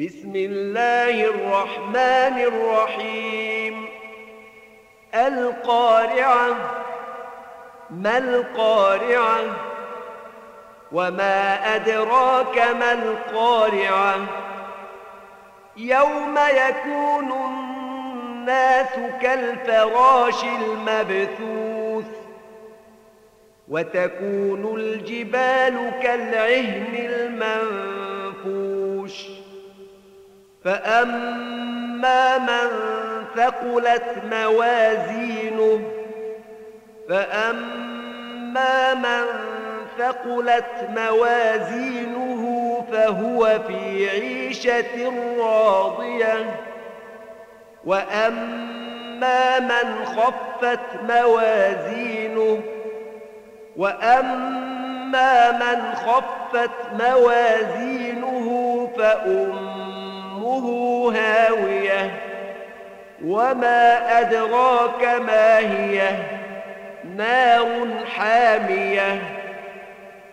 بسم الله الرحمن الرحيم. القارعة ما القارعة؟ وما أدراك ما القارعة؟ يوم يكون الناس كالفراش المبثوث وتكون الجبال كالعهن المنفوش فأما من ثقلت موازينه فأما من ثقلت موازينه فهو في عيشة راضية وأما من خفت موازينه وأما من خفت موازينه فأمه هاوية. وما أدراك ما هي؟ نار حامية.